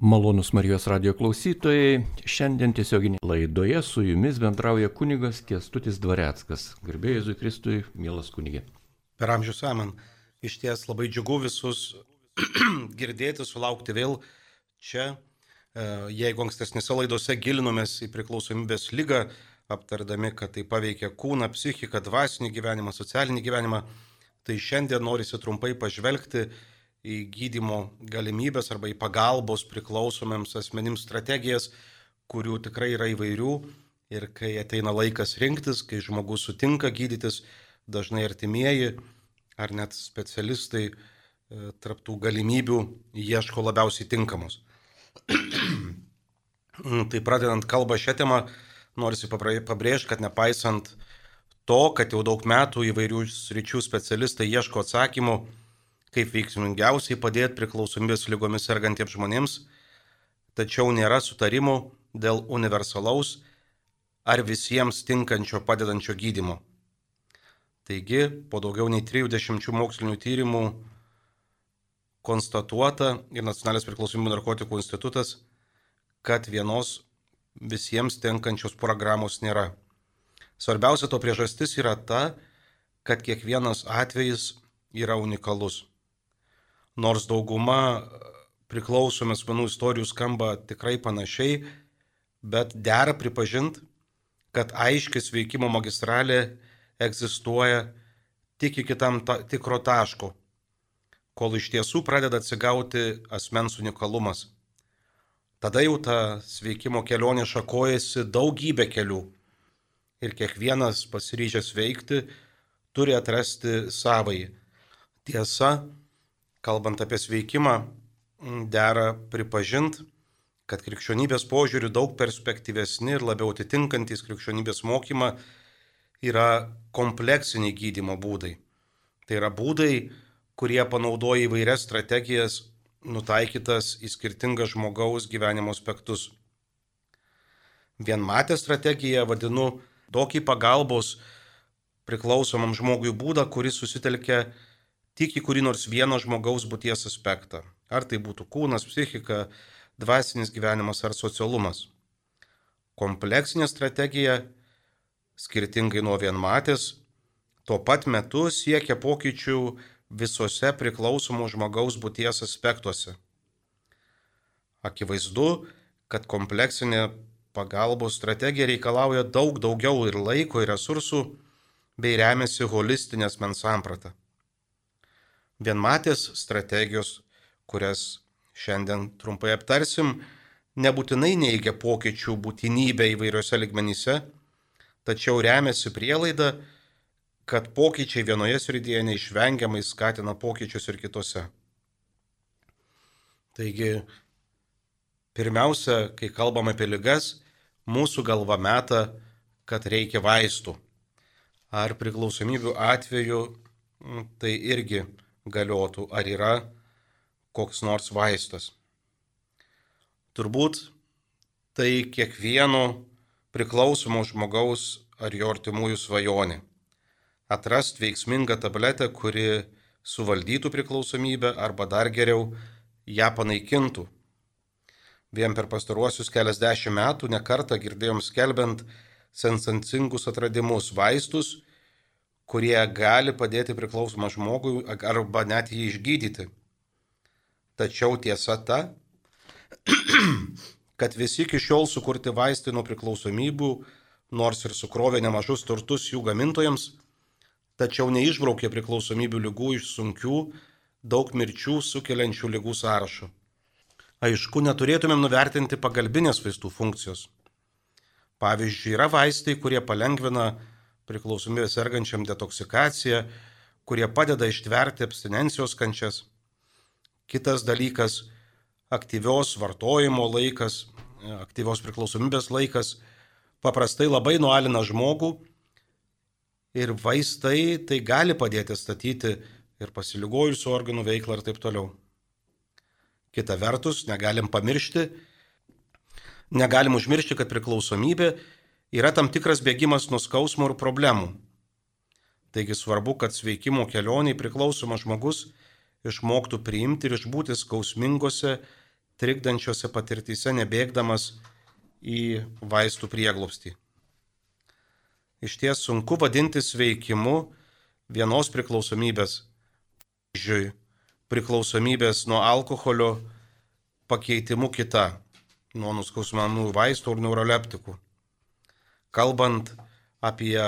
Malonus Marijos radio klausytojai, šiandien tiesioginė laidoje su jumis bendrauja kunigas Kestutis Dvareckas. Garbėjai Jėzui Kristui, mielas kunigė. Per amžius amen. Iš ties labai džiugu visus girdėti, sulaukti vėl čia. E, jeigu ankstesnėse laidose gilinomės į priklausomybės lygą, aptardami, kad tai paveikia kūną, psichiką, dvasinį gyvenimą, socialinį gyvenimą, tai šiandien norisi trumpai pažvelgti į gydimo galimybės arba į pagalbos priklausomiems asmenims strategijas, kurių tikrai yra įvairių. Ir kai ateina laikas rinktis, kai žmogus sutinka gydytis, dažnai artimieji ar net specialistai e, tarptų galimybių ieško labiausiai tinkamos. tai pradedant kalbą šią temą, norisi pabrėžti, kad nepaisant to, kad jau daug metų įvairių sričių specialistai ieško atsakymų, kaip veiksmingiausiai padėti priklausomybės lygomis sergantiems žmonėms, tačiau nėra sutarimų dėl universalaus ar visiems tinkančio padedančio gydimo. Taigi, po daugiau nei 30 mokslinių tyrimų konstatuota ir Nacionalinės priklausomybės narkotikų institutas, kad vienos visiems tenkančios programos nėra. Svarbiausia to priežastis yra ta, kad kiekvienas atvejis yra unikalus nors dauguma priklausomų asmenų istorijų skamba tikrai panašiai, bet dera pripažinti, kad aiškis veikimo magistralė egzistuoja tik iki tam ta, tikro taško, kol iš tiesų pradeda atsigauti asmens unikalumas. Tada jau ta sveikimo kelionė šakojasi daugybė kelių ir kiekvienas pasiryžęs veikti turi atrasti savai. Tiesa, kalbant apie sveikimą, dera pripažinti, kad krikščionybės požiūrių daug perspektyvesni ir labiau atitinkantis krikščionybės mokymą yra kompleksiniai gydimo būdai. Tai yra būdai, kurie panaudoja įvairias strategijas nutaikytas į skirtingas žmogaus gyvenimo aspektus. Vienmatę strategiją vadinu tokį pagalbos priklausomam žmogui būdą, kuris susitelkia tik į kurį nors vieno žmogaus būties aspektą. Ar tai būtų kūnas, psichika, dvasinis gyvenimas ar socialumas. Kompleksinė strategija, skirtingai nuo vienmatės, tuo pat metu siekia pokyčių visose priklausomų žmogaus būties aspektuose. Akivaizdu, kad kompleksinė pagalbos strategija reikalauja daug daugiau ir laiko, ir resursų, bei remiasi holistinės mens sampratą vienmatės strategijos, kurias šiandien trumpai aptarsim, nebūtinai neigia pokyčių būtinybę įvairiose ligmenyse, tačiau remiasi prielaida, kad pokyčiai vienoje srityje neišvengiamai skatina pokyčius ir kitose. Taigi, pirmiausia, kai kalbam apie ligas, mūsų galva meta, kad reikia vaistų. Ar priklausomybių atveju tai irgi galiotų, ar yra koks nors vaistas. Turbūt tai kiekvieno priklausomo žmogaus ar jo artimųjų svajonė. Atrast veiksmingą tabletę, kuri suvaldytų priklausomybę arba dar geriau ją panaikintų. Vien per pastaruosius keliasdešimt metų nekartą girdėjom skelbiant sensacingus atradimus vaistus, kurie gali padėti priklausomą žmogui arba net jį išgydyti. Tačiau tiesa ta, kad visi iki šiol sukurti vaistai nuo priklausomybių, nors ir sukrovė nemažus turtus jų gamintojams, tačiau neišbraukė priklausomybių lygų iš sunkių, daug mirčių sukeliančių lygų sąrašo. Aišku, neturėtumėm nuvertinti pagalbinės vaistų funkcijos. Pavyzdžiui, yra vaistai, kurie palengvina priklausomybė sergančiam detoksikacija, kurie padeda ištverti abstinencijos kančias. Kitas dalykas - aktyvios vartojimo laikas, aktyvios priklausomybės laikas paprastai labai nualina žmogų ir vaistai tai gali padėti statyti ir pasiligojusių organų veiklą ir taip toliau. Kita vertus, negalim pamiršti, negalim užmiršti, kad priklausomybė yra tam tikras bėgimas nuo skausmo ir problemų. Taigi svarbu, kad sveikimo kelioniai priklausomas žmogus išmoktų priimti ir išbūti skausmingose trikdančiose patirtyse nebėgdamas į vaistų prieglobstį. Iš ties sunku vadinti sveikimu vienos priklausomybės, žiūrėjau, priklausomybės nuo alkoholio pakeitimu kita, nuo nuskausmamų vaistų ir neuroleptikų. Kalbant apie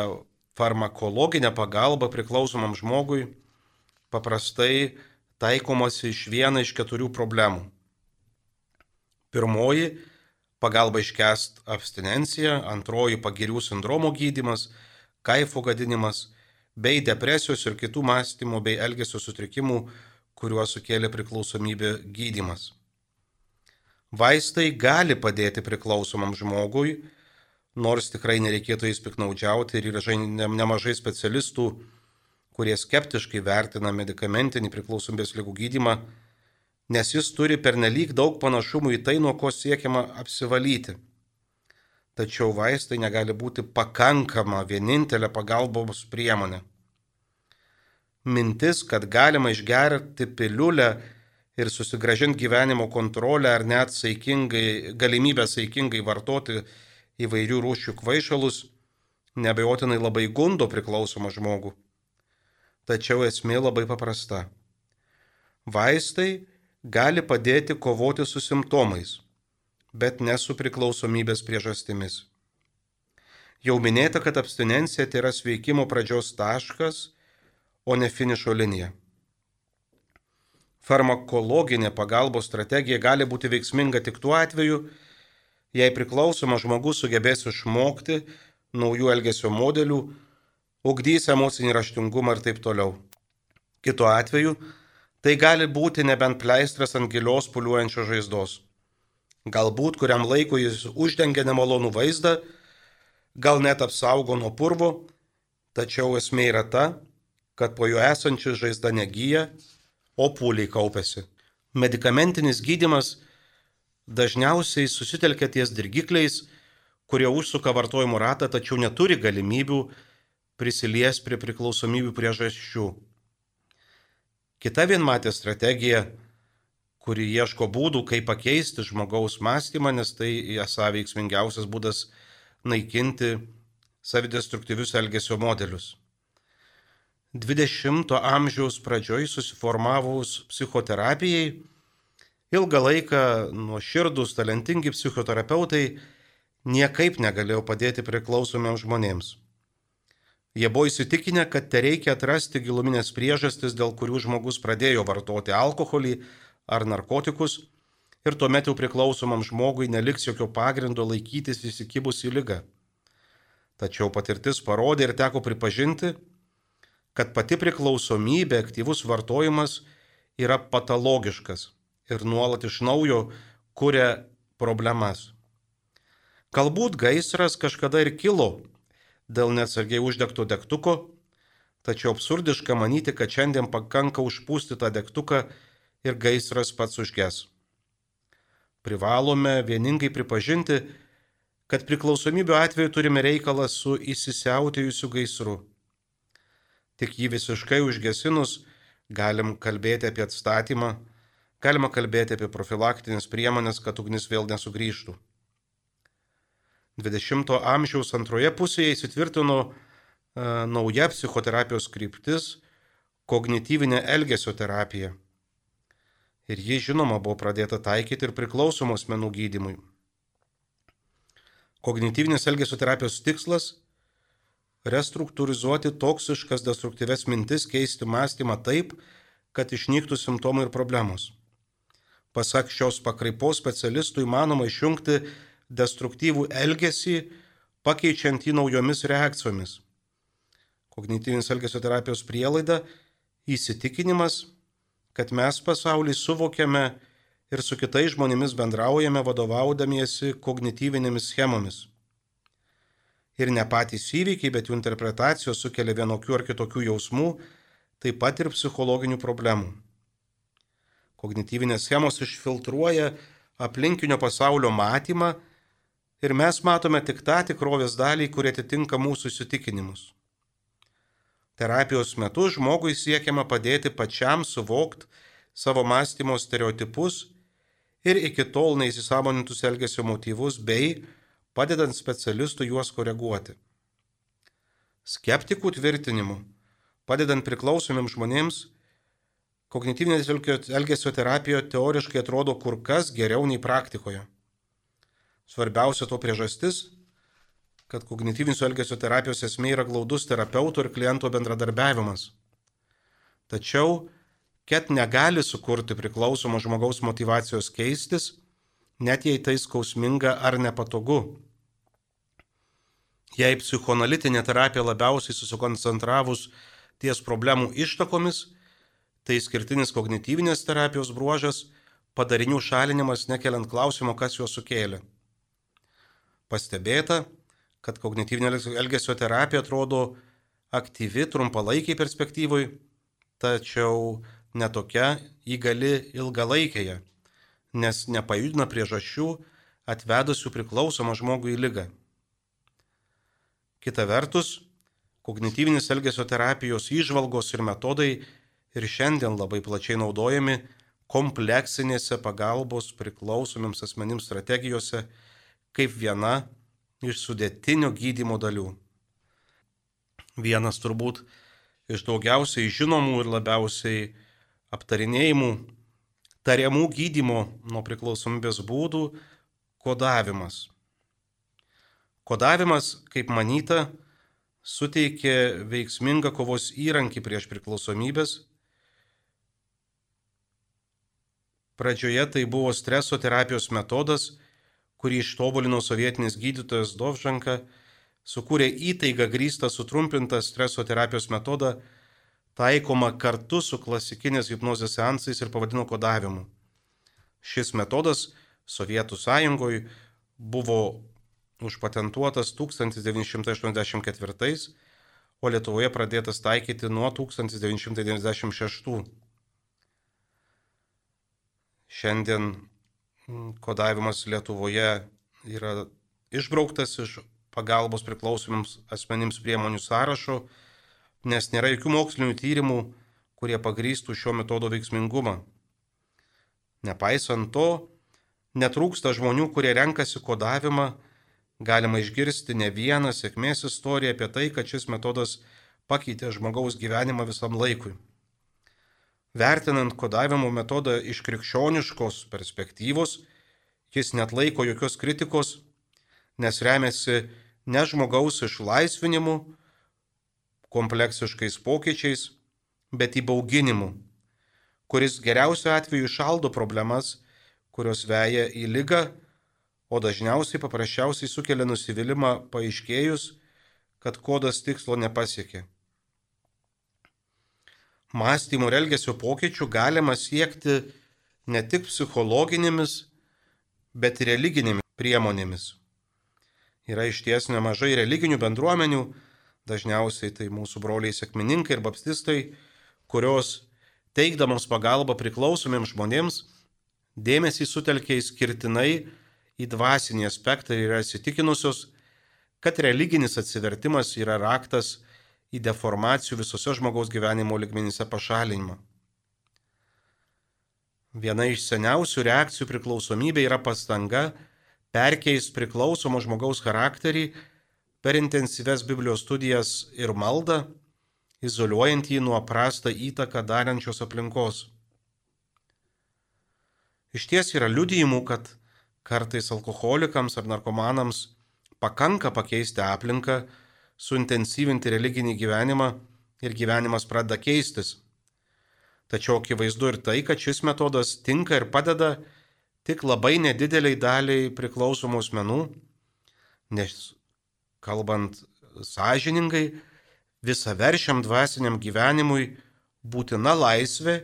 farmakologinę pagalbą priklausomam žmogui, paprastai taikomasi iš viena iš keturių problemų. Pirmoji - pagalba iškest abstinenciją, antroji - pagirių sindromo gydimas, kaifo gadinimas, bei depresijos ir kitų mąstymo bei elgesio sutrikimų, kuriuos sukėlė priklausomybė gydimas. Vaistai gali padėti priklausomam žmogui, nors tikrai nereikėtų jais piknaudžiauti ir yra nemažai specialistų, kurie skeptiškai vertina medicamentinį priklausomybės lygų gydimą, nes jis turi pernelyg daug panašumų į tai, nuo ko siekiama apsivalyti. Tačiau vaistai negali būti pakankama vienintelė pagalbos priemonė. Mintis, kad galima išgerti piliulę ir susigražinti gyvenimo kontrolę ar net saikingai, galimybę saikingai vartoti įvairių rūšių kvaišalus, nebejotinai labai gundo priklausomą žmogų. Tačiau esmė labai paprasta. Vaistai gali padėti kovoti su simptomais, bet ne su priklausomybės priežastimis. Jau minėta, kad abstinencija tai yra sveikimo pradžios taškas, o ne finišo linija. Farmakologinė pagalbos strategija gali būti veiksminga tik tuo atveju, jei priklausomas žmogus sugebės išmokti naujų elgesio modelių ugdys emocinį raštingumą ir taip toliau. Kitu atveju, tai gali būti nebent pleistras ant gilios puliuojančios žaizdos. Galbūt kuriam laikui jis uždengia nemalonų vaizdą, gal net apsaugo nuo purvo, tačiau esmė yra ta, kad po jo esanči žaizda negyja, o pūliai kaupėsi. Medikamentinis gydimas dažniausiai susitelkia ties dirgikliais, kurie užsuka vartojimo ratą, tačiau neturi galimybių prisilies prie priklausomybių priežasčių. Kita vienmatė strategija, kuri ieško būdų, kaip pakeisti žmogaus mąstymą, nes tai esą veiksmingiausias būdas naikinti savidestruktyvius elgesio modelius. 20-ojo amžiaus pradžioj susiformavus psichoterapijai, ilgą laiką nuoširdus, talentingi psichoterapeutai niekaip negalėjo padėti priklausomiems žmonėms. Jie buvo įsitikinę, kad te reikia atrasti giluminės priežastis, dėl kurių žmogus pradėjo vartoti alkoholį ar narkotikus ir tuomet jau priklausomam žmogui neliks jokio pagrindo laikytis įsikibus į lygą. Tačiau patirtis parodė ir teko pripažinti, kad pati priklausomybė, aktyvus vartojimas yra patologiškas ir nuolat iš naujo kuria problemas. Galbūt gaisras kažkada ir kilo dėl neatsargiai uždegto degtuko, tačiau absurdiška manyti, kad šiandien pakanka užpūsti tą degtuką ir gaisras pats užges. Privalome vieningai pripažinti, kad priklausomybė atveju turime reikalą su įsisiautėjusiu gaisru. Tik jį visiškai užgesinus galim kalbėti apie atstatymą, galima kalbėti apie profilaktinės priemonės, kad ugnis vėl nesugrįžtų. 20-ojo amžiaus antroje pusėje įsitvirtino e, nauja psichoterapijos kryptis - kognityvinė elgesio terapija. Ir ji žinoma buvo pradėta taikyti ir priklausomos menų gydimui. Kognityvinės elgesio terapijos tikslas - restruktūrizuoti toksiškas destruktyves mintis, keisti mąstymą taip, kad išnyktų simptomai ir problemos. Pasak šios pakraipos specialistų įmanoma išjungti destruktyvų elgesį, pakeičiant jį naujomis reakcijomis. Kognityvinis elgesio terapijos prielaida - įsitikinimas, kad mes pasaulį suvokiame ir su kitais žmonėmis bendraujame vadovaudamiesi kognityvinėmis schemomis. Ir ne patys įvykiai, bet jų interpretacijos sukelia vienokių ar kitokių jausmų, taip pat ir psichologinių problemų. Kognityvinės schemos išfiltruoja aplinkinio pasaulio matymą ir mes matome tik tą tikrovės dalį, kuri atitinka mūsų įsitikinimus. Terapijos metu žmogui siekiama padėti pačiam suvokti savo mąstymo stereotipus ir iki tol neįsisamonintus elgesio motyvus bei padedant specialistui juos koreguoti. Skeptikų tvirtinimu, padedant priklausomiems žmonėms, kognityvinės elgesio terapija teoriškai atrodo kur kas geriau nei praktikoje. Svarbiausia to priežastis, kad kognityvinės elgesio terapijos esmė yra glaudus terapeuto ir kliento bendradarbiavimas. Tačiau ket negali sukurti priklausomo žmogaus motivacijos keistis, net jei tai skausminga ar nepatogu. Jei psichoanalitinė terapija labiausiai susikoncentravus ties problemų ištakomis, tai skirtinis kognityvinės terapijos bruožas - padarinių šalinimas nekeliant klausimo, kas juos sukėlė. Pastebėta, kad kognityvinė elgesio terapija atrodo aktyvi trumpalaikiai perspektyvai, tačiau netokia įgali ilgalaikėje, nes nepajudina priežasčių atvedusių priklausomą žmogų į lygą. Kita vertus, kognityvinis elgesio terapijos įžvalgos ir metodai ir šiandien labai plačiai naudojami kompleksinėse pagalbos priklausomiems asmenims strategijose kaip viena iš sudėtinio gydimo dalių. Vienas turbūt iš daugiausiai žinomų ir labiausiai aptarinėjimų tariamų gydimo nuo priklausomybės būdų - kodavimas. Kodavimas, kaip manyta, suteikė veiksmingą kovos įrankį prieš priklausomybės. Pradžioje tai buvo streso terapijos metodas, kurį ištobulino sovietinis gydytojas Dovžanka, sukūrė įtaigą grįstą sutrumpintą streso terapijos metodą taikoma kartu su klasikinės hipnozės seansais ir pavadino kodavimu. Šis metodas Sovietų sąjungoje buvo užpatentuotas 1984, o Lietuvoje pradėtas taikyti nuo 1996. Šiandien kodavimas Lietuvoje yra išbrauktas iš pagalbos priklausomiems asmenims priemonių sąrašo nes nėra jokių mokslinių tyrimų, kurie pagrįstų šio metodo veiksmingumą. Nepaisant to, netrūksta žmonių, kurie renkasi kodavimą, galima išgirsti ne vieną sėkmės istoriją apie tai, kad šis metodas pakeitė žmogaus gyvenimą visam laikui. Vertinant kodavimo metodą iš krikščioniškos perspektyvos, jis net laiko jokios kritikos, nes remiasi ne žmogaus išlaisvinimu, kompleksiškais pokyčiais, bet įbauginimu, kuris geriausiu atveju šaldo problemas, kurios veja į lygą, o dažniausiai paprasčiausiai sukelia nusivylimą paaiškėjus, kad kodas tikslo nepasiekė. Mąstymo ir elgesio pokyčių galima siekti ne tik psichologinėmis, bet ir religinėmis priemonėmis. Yra iš ties nemažai religinių bendruomenių, dažniausiai tai mūsų broliai sėkmininkai ir baptistai, kurios teikdamos pagalbą priklausomiems žmonėms dėmesį sutelkia įskirtinai į dvasinį aspektą ir yra įsitikinusios, kad religinis atsivertimas yra raktas į deformacijų visose žmogaus gyvenimo ligmenyse pašalinimą. Viena iš seniausių reakcijų priklausomybė yra pastanga perkeis priklausomo žmogaus charakterį per intensyves Biblijos studijas ir maldą, izoliuojant jį nuo prastą įtaką darančios aplinkos. Iš ties yra liudijimų, kad kartais alkoholikams ar narkomanams pakanka pakeisti aplinką, suintensyvinti religinį gyvenimą ir gyvenimas pradeda keistis. Tačiau akivaizdu ir tai, kad šis metodas tinka ir padeda tik labai nedideliai daliai priklausomų asmenų, nes kalbant sąžiningai, visaveršiam dvasiniam gyvenimui būtina laisvė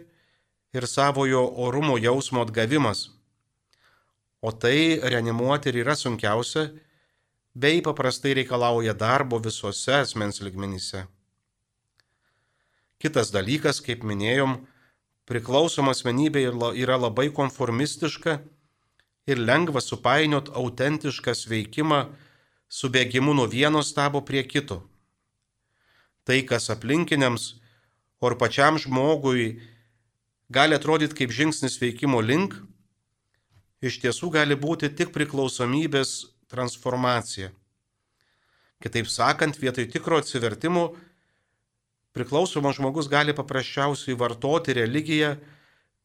ir savojo orumo jausmo atgavimas. O tai reanimuoti ir yra sunkiausia, bei paprastai reikalauja darbo visuose asmens ligmenyse. Kitas dalykas, kaip minėjom, priklausoma asmenybė yra labai konformistiška ir lengva supainiot autentišką veikimą su bėgimu nuo vieno stabo prie kito. Tai, kas aplinkiniams, o ir pačiam žmogui gali atrodyti kaip žingsnis veikimo link, iš tiesų gali būti tik priklausomybės transformacija. Kitaip sakant, vietoj tikro atsivertimo priklausomas žmogus gali paprasčiausiai vartoti religiją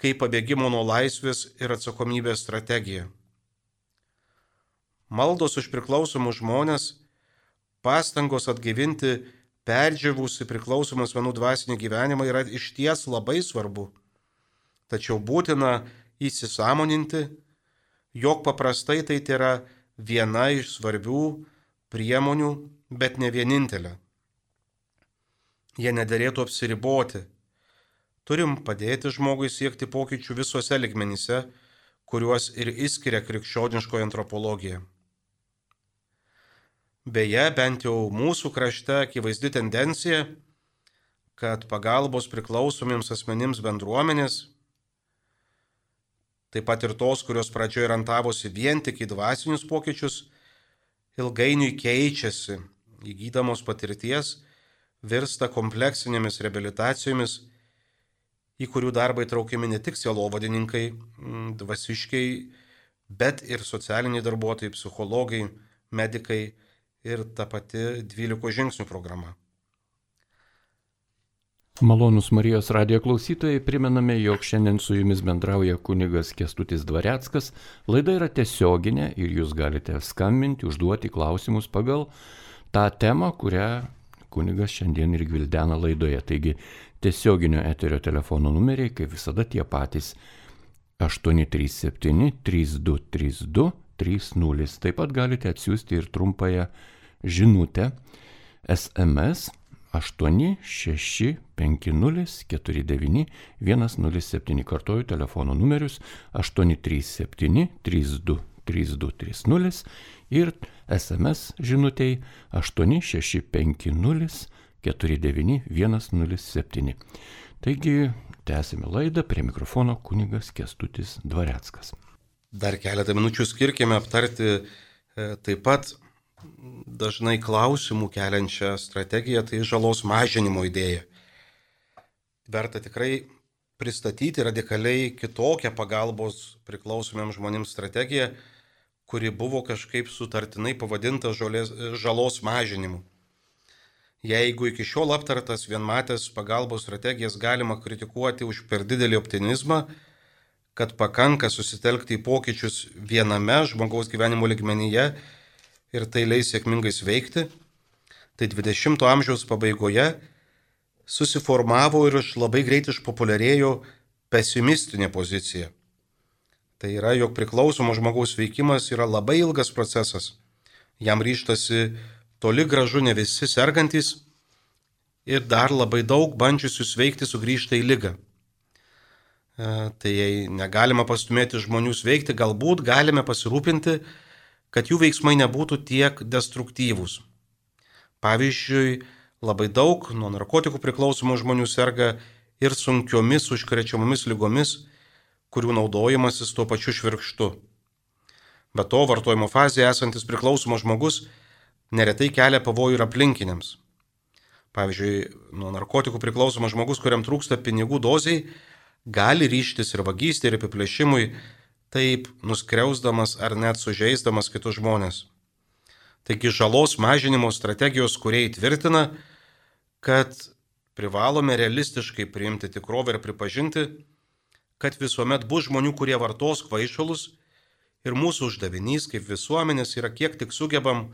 kaip pabėgimo nuo laisvės ir atsakomybės strategiją. Maldos už priklausomus žmonės, pastangos atgyvinti perdžiavusi priklausomus vienų dvasinį gyvenimą yra iš ties labai svarbu. Tačiau būtina įsisamoninti, jog paprastai tai yra viena iš svarbių priemonių, bet ne vienintelė jie nederėtų apsiriboti. Turim padėti žmogui siekti pokyčių visuose ligmenyse, kuriuos ir įskiria krikščioniškoji antropologija. Beje, bent jau mūsų krašte akivaizdi tendencija, kad pagalbos priklausomiems asmenims bendruomenės, taip pat ir tos, kurios pradžioje orientavosi vien tik į dvasinius pokyčius, ilgainiui keičiasi, įgydamos patirties virsta kompleksinėmis reabilitacijomis, į kurių darbą įtraukiami ne tik sielovadininkai, mm, dvasiškiai, bet ir socialiniai darbuotojai, psichologai, medikai ir ta pati 12 žingsnių programa. Malonus Marijos radijo klausytojai, primename, jog šiandien su jumis bendrauja kunigas Kestutis Dvareckas. Laida yra tiesioginė ir jūs galite skambinti, užduoti klausimus pagal tą temą, kurią kunigas šiandien ir gvildena laidoje. Taigi tiesioginio eterio telefono numeriai, kaip visada, tie patys 837 3232 30. Taip pat galite atsiųsti ir trumpąją žinutę SMS 865049107. Kartoju telefono numerius 837 3232 3230 ir SMS žinutėjai 8650 49107. Taigi, tęsime laidą prie mikrofono kunigas Kestutis Dvareckas. Dar keletą minučių skirkime aptarti e, taip pat dažnai klausimų keliančią strategiją, tai žalos mažinimo idėja. Verta tikrai pristatyti radikaliai kitokią pagalbos priklausomiems žmonėms strategiją, kuri buvo kažkaip sutartinai pavadinta žolės, žalos mažinimu. Jeigu iki šiol aptartas vienmatės pagalbos strategijas galima kritikuoti už per didelį optimizmą, kad pakanka susitelkti į pokyčius viename žmogaus gyvenimo ligmenyje ir tai leis sėkmingai veikti, tai 20-ojo amžiaus pabaigoje susiformavo ir labai greit išpopuliarėjo pesimistinė pozicija Tai yra, jog priklausomo žmogaus veikimas yra labai ilgas procesas. Jam ryštasi toli gražu ne visi sergantis ir dar labai daug bandžiusių sveikti sugrįžta į lygą. E, tai jei negalima pastumėti žmonių sveikti, galbūt galime pasirūpinti, kad jų veiksmai nebūtų tiek destruktyvūs. Pavyzdžiui, labai daug nuo narkotikų priklausomų žmonių serga ir sunkiomis užkrečiamomis lygomis, kurių naudojimasis tuo pačiu švirkštu. Be to, vartojimo fazėje esantis priklausomas žmogus neretai kelia pavojų ir aplinkiniams. Pavyzdžiui, nuo narkotikų priklausomas žmogus, kuriam trūksta pinigų doziai, gali ryštis ir vagystė, ir apiplėšimui, taip nuskriausdamas ar net sužeisdamas kitus žmonės. Taigi žalos mažinimo strategijos, kurie įtvirtina, kad privalome realistiškai priimti tikrovę ir pripažinti, kad visuomet bus žmonių, kurie vartos kvaišalus ir mūsų uždavinys kaip visuomenės yra kiek tik sugebam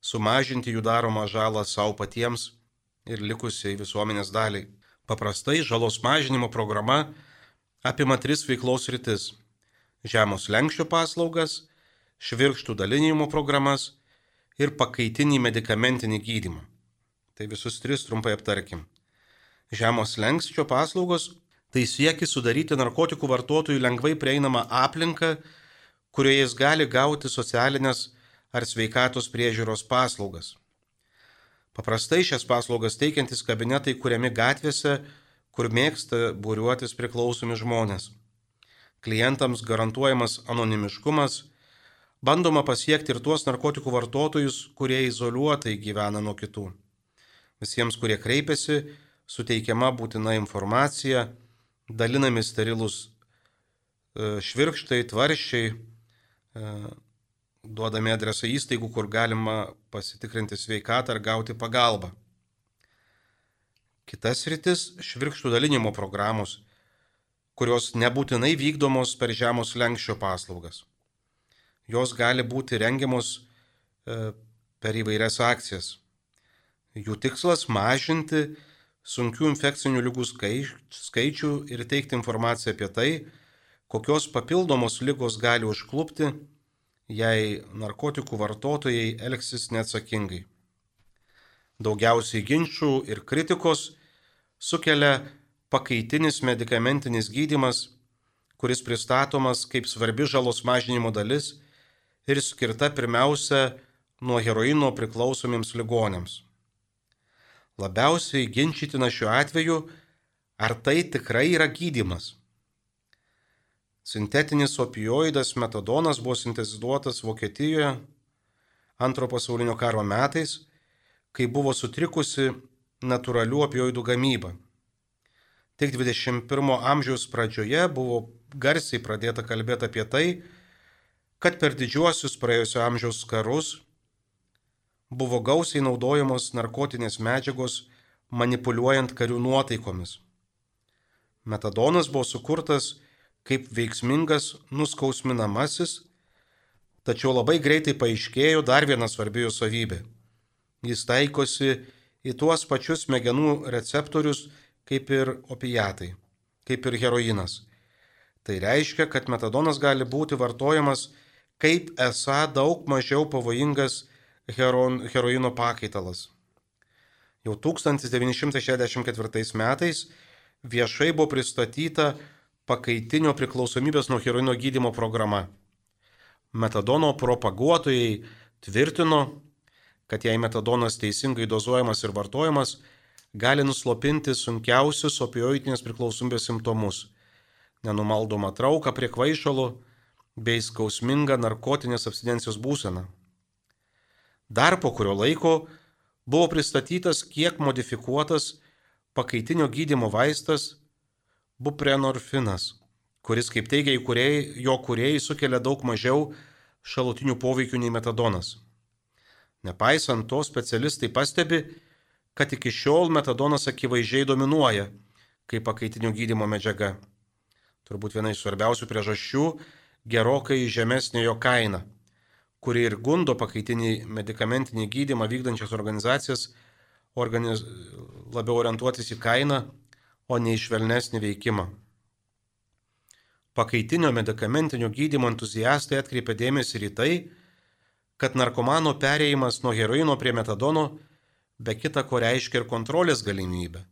sumažinti jų daromą žalą savo patiems ir likusiai visuomenės daliai. Paprastai žalos mažinimo programa apima tris veiklos rytis - žemos lenkščio paslaugas, švirkštų dalinimo programas ir pakaitinį medicamentinį gydimą. Tai visus tris trumpai aptarkim. Žemos lenkščio paslaugos tai siekis sudaryti narkotikų vartotojui lengvai prieinamą aplinką, kurioje jis gali gauti socialinės ar sveikatos priežiūros paslaugas. Paprastai šias paslaugas teikiantis kabinetai kuriami gatvėse, kur mėgsta būriuotis priklausomi žmonės. Klientams garantuojamas anonimiškumas, bandoma pasiekti ir tuos narkotikų vartotojus, kurie izoliuotai gyvena nuo kitų. Visiems, kurie kreipiasi, suteikiama būtina informacija, dalinami sterilus e, švirkštai, tvarščiai, duodami adresą įstaigų, kur galima pasitikrinti sveikatą ar gauti pagalbą. Kitas rytis - švirkštų dalinimo programos, kurios nebūtinai vykdomos per žemos lenkščio paslaugas. Jos gali būti rengiamos e, per įvairias akcijas. Jų tikslas - mažinti sunkių infekcinių lygų skaičių ir teikti informaciją apie tai, kokios papildomos lygos gali užklupti jei narkotikų vartotojai elgsis neatsakingai. Daugiausiai ginčių ir kritikos sukelia pakaitinis medikamentinis gydimas, kuris pristatomas kaip svarbi žalos mažinimo dalis ir skirta pirmiausia nuo heroino priklausomiems ligonėms. Labiausiai ginčytina šiuo atveju, ar tai tikrai yra gydimas. Sintetinis opioidas metadonas buvo sintetizuotas Vokietijoje antro pasaulinio karo metais, kai buvo sutrikusi natūralių opioidų gamyba. Tik 21 amžiaus pradžioje buvo garsiai pradėta kalbėti apie tai, kad per didžiuosius praėjusio amžiaus karus buvo gausiai naudojamos narkotinės medžiagos manipuliuojant karių nuotaikomis. Metadonas buvo sukurtas kaip veiksmingas nuskausminamasis, tačiau labai greitai paaiškėjo dar viena svarbi jo savybė. Jis taikosi į tuos pačius smegenų receptorius kaip ir opijatai, kaip ir heroinas. Tai reiškia, kad metadonas gali būti vartojamas kaip esą daug mažiau pavojingas heron, heroino pakaitalas. Jau 1964 metais viešai buvo pristatyta pakaitinio priklausomybės nuo heroino gydimo programa. Metadono propaguotojai tvirtino, kad jei metadonas teisingai dozuojamas ir vartojamas, gali nuslopinti sunkiausius opioidinės priklausomybės simptomus - nenumaldomą trauką prie kvaišalų bei skausmingą narkotinės abstinencijos būseną. Dar po kurio laiko buvo pristatytas kiek modifikuotas pakaitinio gydimo vaistas buprenorfinas, kuris, kaip teigia įkūrėjai, jo kūrėjai sukelia daug mažiau šalutinių poveikių nei metadonas. Nepaisant to, specialistai pastebi, kad iki šiol metadonas akivaizdžiai dominuoja kaip pakaitinio gydimo medžiaga. Turbūt viena iš svarbiausių priežasčių - gerokai žemesnė jo kaina, kuri ir gundo pakaitinį medicamentinį gydimą vykdančias organizacijas organiz... labiau orientuotis į kainą o ne į švelnesnį veikimą. Pakaitinio medicamentinio gydymo entuziastai atkreipia dėmesį į tai, kad narkomano perėjimas nuo heroino prie metadono be kita ko reiškia ir kontrolės galimybę.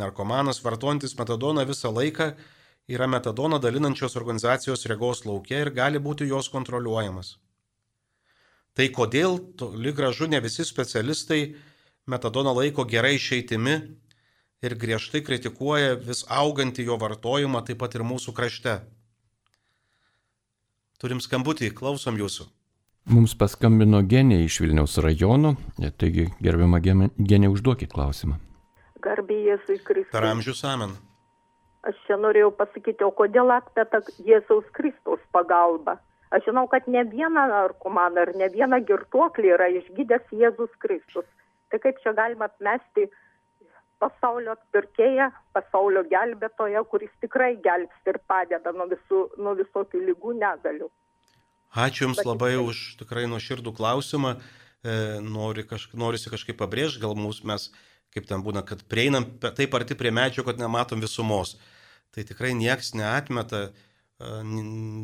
Narkomanas vartojantis metadoną visą laiką yra metadoną dalinančios organizacijos regos laukia ir gali būti jos kontroliuojamas. Tai kodėl toli gražu ne visi specialistai metadoną laiko gerai išeitimi ir griežtai kritikuoja vis augantį jo vartojimą taip pat ir mūsų krašte. Turim skambutį, klausom jūsų. Mums paskambino genė iš Vilniaus rajono, taigi gerbiamą genė užduokit klausimą. Garbė Jėzui Kristui. Per amžius amen. Aš čia norėjau pasakyti, o kodėl atmeta Jėzaus Kristaus pagalba? Aš žinau, kad ne vieną narkomaną ir ne vieną girtuoklį yra išgydęs Jėzus Kristus. Tai kaip čia galima atmesti pasaulio atpirkėją, pasaulio gelbėtoją, kuris tikrai gelbsti ir padeda nuo, visų, nuo visokių lygų negalių. Ačiū Jums labai už tikrai nuoširdų klausimą. E, nori kaž, norisi kažkaip pabrėžti, gal mūsų mes, kaip ten būna, kad prieinam taip arti prie medžio, kad nematom visumos. Tai tikrai nieks neatmeta, e,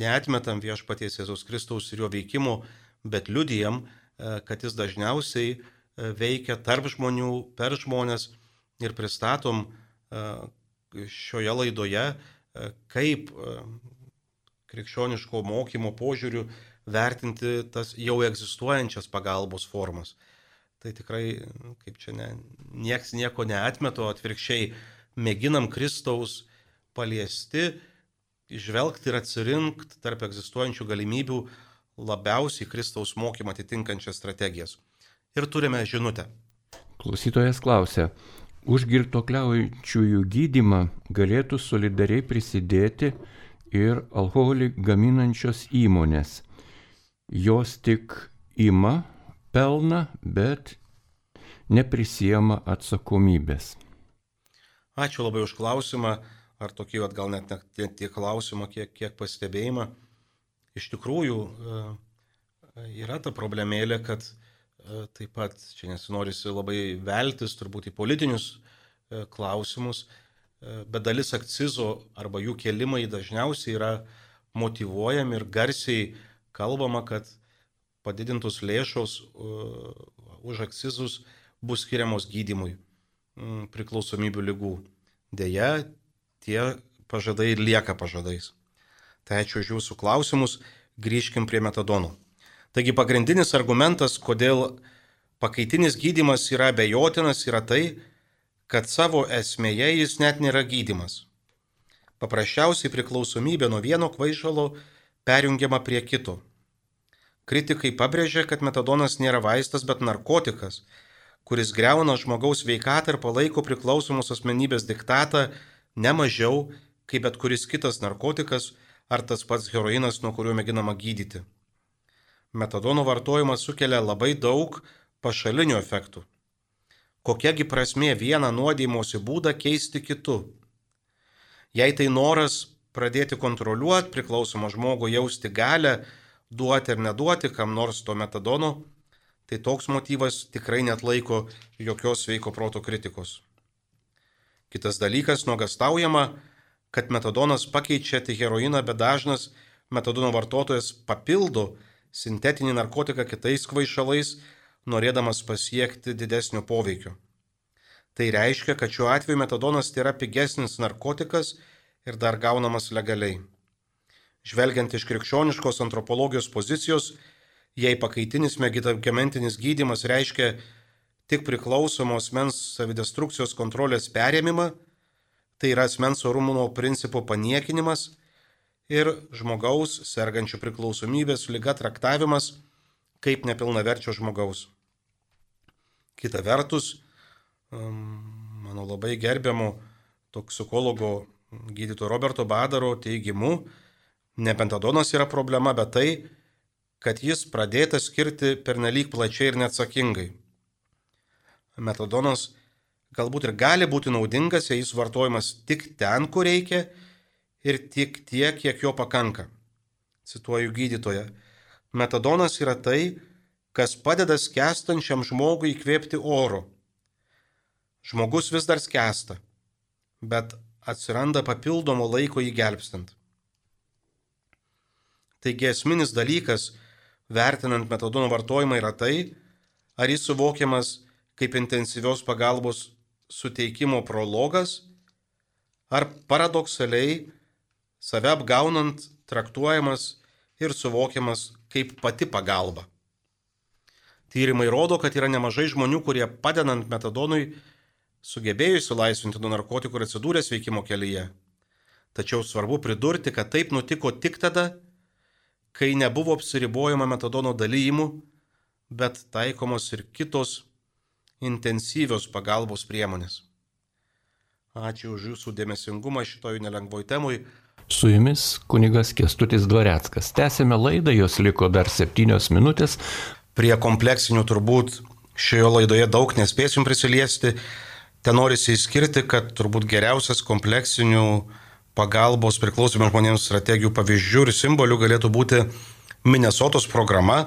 neatmetam viešpaties Jėzaus Kristaus ir jo veikimo, bet liudijam, e, kad jis dažniausiai veikia tarp žmonių, per žmonės ir pristatom šioje laidoje, kaip krikščioniško mokymo požiūrių vertinti tas jau egzistuojančias pagalbos formas. Tai tikrai, kaip čia, ne, nieks nieko neatmeto, atvirkščiai mėginam Kristaus paliesti, išvelgti ir atsirinkti tarp egzistuojančių galimybių labiausiai Kristaus mokymą atitinkančias strategijas. Ir turime žinutę. Klausytojas klausia, Už girtokliaujančiųjų gydimą galėtų solidariai prisidėti ir alkoholį gaminančios įmonės. jos tik ima pelną, bet neprisijama atsakomybės. Ačiū labai už klausimą, ar tokį, vat, gal net ne tiek klausimą, kiek, kiek pastebėjimą. Iš tikrųjų, e, yra ta problemėlė, kad e, taip pat čia nesinorisi labai veltis turbūt į politinius e, klausimus, bet dalis akcizo arba jų kelimai dažniausiai yra motivuojami ir garsiai kalbama, kad padidintos lėšos už akcizus bus skiriamos gydimui priklausomybių lygų. Deja, tie pažadai lieka pažadais. Tai ačiū už jūsų klausimus, grįžkim prie metadono. Taigi pagrindinis argumentas, kodėl pakaitinis gydimas yra bejotinas, yra tai, kad savo esmėje jis net nėra gydimas. Paprasčiausiai priklausomybė nuo vieno kvaišalo perjungiama prie kito. Kritikai pabrėžia, kad metadonas nėra vaistas, bet narkotikas, kuris greuna žmogaus veikatą ir palaiko priklausomos asmenybės diktatą ne mažiau kaip bet kuris kitas narkotikas ar tas pats heroinas, nuo kurio mėginama gydyti. Metadono vartojimas sukelia labai daug pašalinių efektų. Kokiagi prasmė vieną nuodėjimuosi būdą keisti kitu? Jei tai noras pradėti kontroliuoti priklausomą žmogų, jausti galę, duoti ar neduoti kam nors to metadono, tai toks motyvas tikrai net laiko jokios sveiko proto kritikos. Kitas dalykas, nuogastaujama, kad metadonas pakeičia tik heroiną, bet dažnas metadono vartotojas papildo sintetinį narkotiką kitais kvaišalais, norėdamas pasiekti didesnio poveikio. Tai reiškia, kad šiuo atveju metadonas tai yra pigesnis narkotikas ir dar gaunamas legaliai. Žvelgiant iš krikščioniškos antropologijos pozicijos, jei pakaitinis medikamentinis gydimas reiškia tik priklausomos mens savidestrukcijos kontrolės perėmimą, tai yra asmens orumo principų paniekinimas ir žmogaus sergančių priklausomybės lyga traktavimas kaip nepilnaverčio žmogaus. Kita vertus, mano labai gerbiamo toksikologo gydytojo Roberto Badaro teigimu, ne pentadonas yra problema, bet tai, kad jis pradėtas skirti pernelyg plačiai ir neatsakingai. Metadonas galbūt ir gali būti naudingas, jei jis vartojamas tik ten, kur reikia ir tik tiek, kiek jo pakanka. Cituoju gydytoją. Metadonas yra tai, kas padeda skęstančiam žmogui įkvėpti oro. Žmogus vis dar skęsta, bet atsiranda papildomo laiko jį gelbstint. Taigi esminis dalykas, vertinant metadono vartojimą yra tai, ar jis suvokiamas kaip intensyvios pagalbos suteikimo prologas, ar paradoksaliai save apgaunant traktuojamas ir suvokiamas kaip pati pagalba. Tyrimai rodo, kad yra nemažai žmonių, kurie padedant metadonui sugebėjo įsilaisvinti nuo narkotikų ir atsidūrė sveikimo kelyje. Tačiau svarbu pridurti, kad taip nutiko tik tada, kai nebuvo apsiribojama metadono dalyjimu, bet taikomos ir kitos intensyvios pagalbos priemonės. Ačiū už Jūsų dėmesingumą šitoj nelengvoj temui. Su jumis kunigas Kestutis Dvareckas. Tęsėme laidą, jos liko dar septynios minutės. Prie kompleksinių turbūt šioje laidoje daug nespėsim prisiliesti. Ten norisi įskirti, kad turbūt geriausias kompleksinių pagalbos priklausomiems žmonėms strategijų pavyzdžių ir simbolių galėtų būti Minnesotos programa,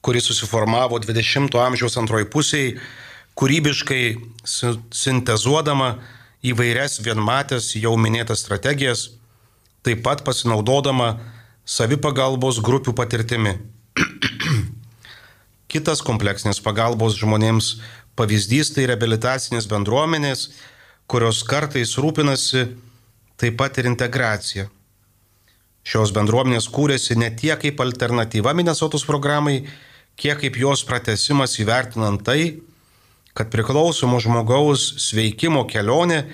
kuri susiformavo 20-ojo amžiaus antroji pusėje, kūrybiškai sintezuodama įvairias vienmatės jau minėtas strategijas, taip pat pasinaudodama savipagalbos grupių patirtimi. Kitas kompleksinės pagalbos žmonėms pavyzdys tai reabilitacinės bendruomenės, kurios kartais rūpinasi taip pat ir integracija. Šios bendruomenės kūrėsi ne tiek kaip alternatyva Minnesotos programai, kiek kaip jos pratesimas įvertinant tai, kad priklausomo žmogaus sveikimo kelionė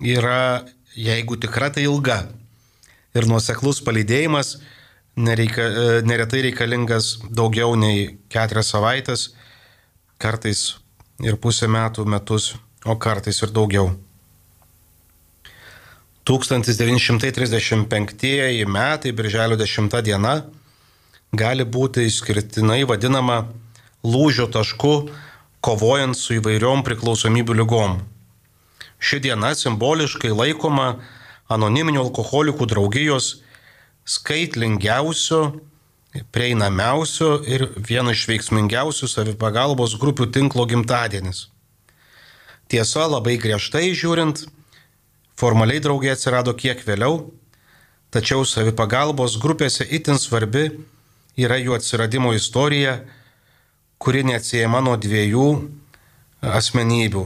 yra, jeigu tikra, tai ilga. Ir nuoseklus palydėjimas nereika, neretai reikalingas daugiau nei keturias savaitės, kartais ir pusę metų, metus, o kartais ir daugiau. 1935 metai, birželio 10 diena, gali būti išskirtinai vadinama lūžio tašku, kovojant su įvairiom priklausomybių lygom. Ši diena simboliškai laikoma anoniminių alkoholikų draugijos skaitlingiausiu, prieinamiausiu ir vienu iš veiksmingiausių savipagalbos grupių tinklo gimtadienis. Tiesa, labai griežtai žiūrint, formaliai draugiai atsirado kiek vėliau, tačiau savipagalbos grupėse itin svarbi yra jų atsiradimo istorija, kuri neatsiejama nuo dviejų asmenybių.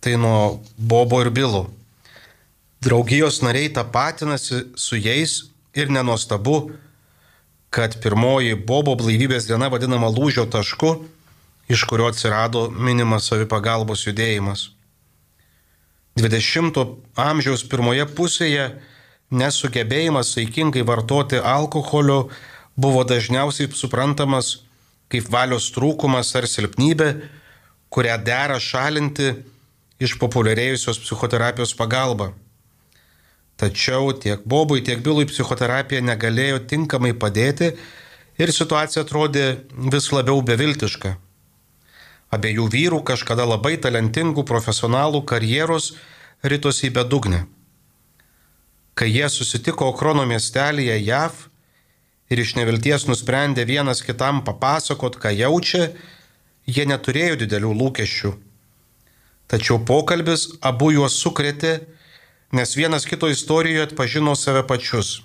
Tai nuo Bobo ir Bilo. Draugijos nariai tapatinasi su jais ir nenostabu, kad pirmoji Bobo blaivybės diena vadinama lūžio tašku, iš kurio atsirado minimas savipagalbos judėjimas. 20 amžiaus pirmoje pusėje nesugebėjimas saikingai vartoti alkoholio buvo dažniausiai suprantamas kaip valios trūkumas ar silpnybė, kurią dera šalinti iš populiarėjusios psichoterapijos pagalba. Tačiau tiek Bobui, tiek Bilui psichoterapija negalėjo tinkamai padėti ir situacija atrodė vis labiau beviltiška. Abiejų vyrų kažkada labai talentingų profesionalų karjeros rytosi į bedugnę. Kai jie susitiko Okrono miestelėje JAV, ir iš nevilties nusprendė vienas kitam papasakot, ką jaučia, jie neturėjo didelių lūkesčių. Tačiau pokalbis abu juos sukrėtė, nes vienas kito istorijoje atpažino save pačius.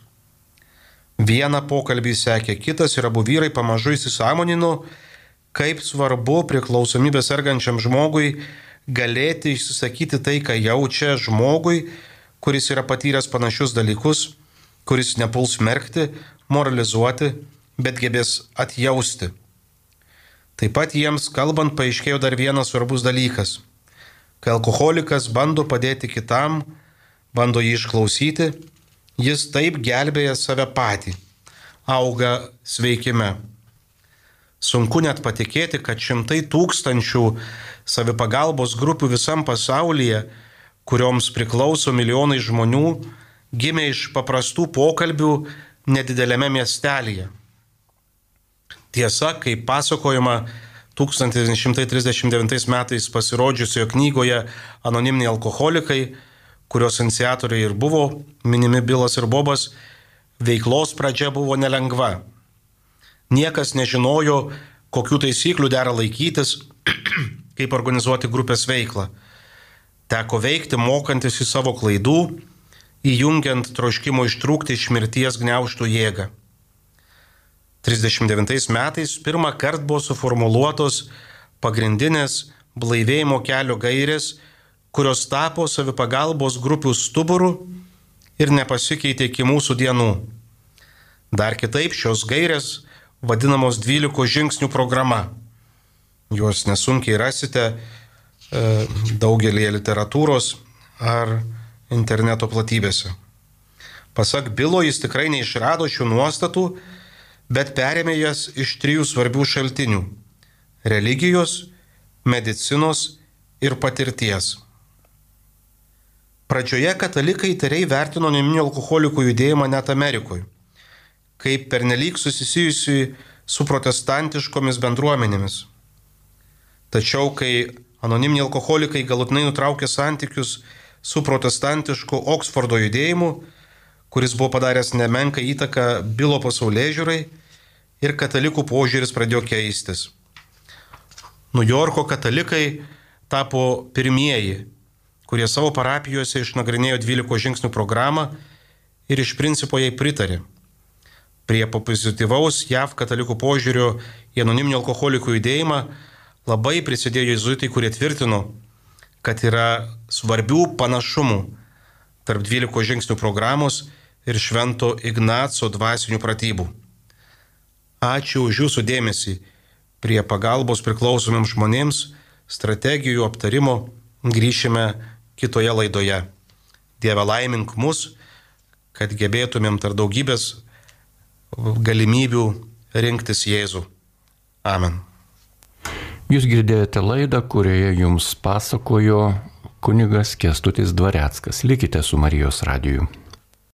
Vieną pokalbį sekė kitas ir abu vyrai pamažu įsisamonino, kaip svarbu priklausomybė sergančiam žmogui galėti išsisakyti tai, ką jaučia žmogui, kuris yra patyręs panašius dalykus, kuris nepuls merkti, moralizuoti, bet gebės atjausti. Taip pat jiems kalbant paaiškėjo dar vienas svarbus dalykas. Kai alkoholikas bando padėti kitam, bando jį išklausyti, jis taip gelbėja save patį, auga sveikime. Sunku net patikėti, kad šimtai tūkstančių savipagalbos grupių visam pasaulyje, kurioms priklauso milijonai žmonių, gimė iš paprastų pokalbių nedidelėme miestelėje. Tiesa, kaip pasakojama 1939 metais pasirodžiusioje knygoje Anoniminiai alkoholikai, kurios iniciatoriai ir buvo minimi Bilas ir Bobas, veiklos pradžia buvo nelengva. Niekas nežinojo, kokių taisyklių dera laikytis, kaip organizuoti grupės veiklą. Teko veikti mokantis į savo klaidų įjungiant troškimo ištrūkti iš mirties gniauštų jėgą. 39 metais pirmą kartą buvo suformuoluotos pagrindinės blaivėjimo kelio gairės, kurios tapo savipagalbos grupių stuburų ir nepasikeitė iki mūsų dienų. Dar kitaip šios gairės vadinamos 12 žingsnių programa. Juos nesunkiai rasite e, daugelį literatūros ar interneto platybėse. Pasak Bilo, jis tikrai neišrado šių nuostatų, bet perėmė jas iš trijų svarbių šaltinių - religijos, medicinos ir patirties. Pradžioje katalikai įtariai vertino anoniminių alkoholikų judėjimą net Amerikoje, kaip pernelyg susisijusi su protestantiškomis bendruomenėmis. Tačiau, kai anoniminiai alkoholikai galutinai nutraukė santykius su protestantišku Oksfordo judėjimu, kuris buvo padaręs nemenką įtaką bylo pasaulyje žiūrai ir katalikų požiūris pradėjo keistis. New Yorko katalikai tapo pirmieji, kurie savo parapijose išnagrinėjo 12 žingsnių programą ir iš principo jai pritarė. Prie pozityvaus JAV katalikų požiūrio į anoniminio alkoholikų judėjimą labai prisidėjo jezuitai, kurie tvirtino, kad yra svarbių panašumų tarp 12 žingsnių programos ir Švento Ignaco dvasinių pratybų. Ačiū už Jūsų dėmesį prie pagalbos priklausomiems žmonėms, strategijų aptarimo grįšime kitoje laidoje. Dieve laimink mus, kad gebėtumėm tarp daugybės galimybių rinktis Jėzų. Amen. Jūs girdėjote laidą, kurioje jums pasakojo kunigas Kestutis Dvareckas. Likite su Marijos radiju.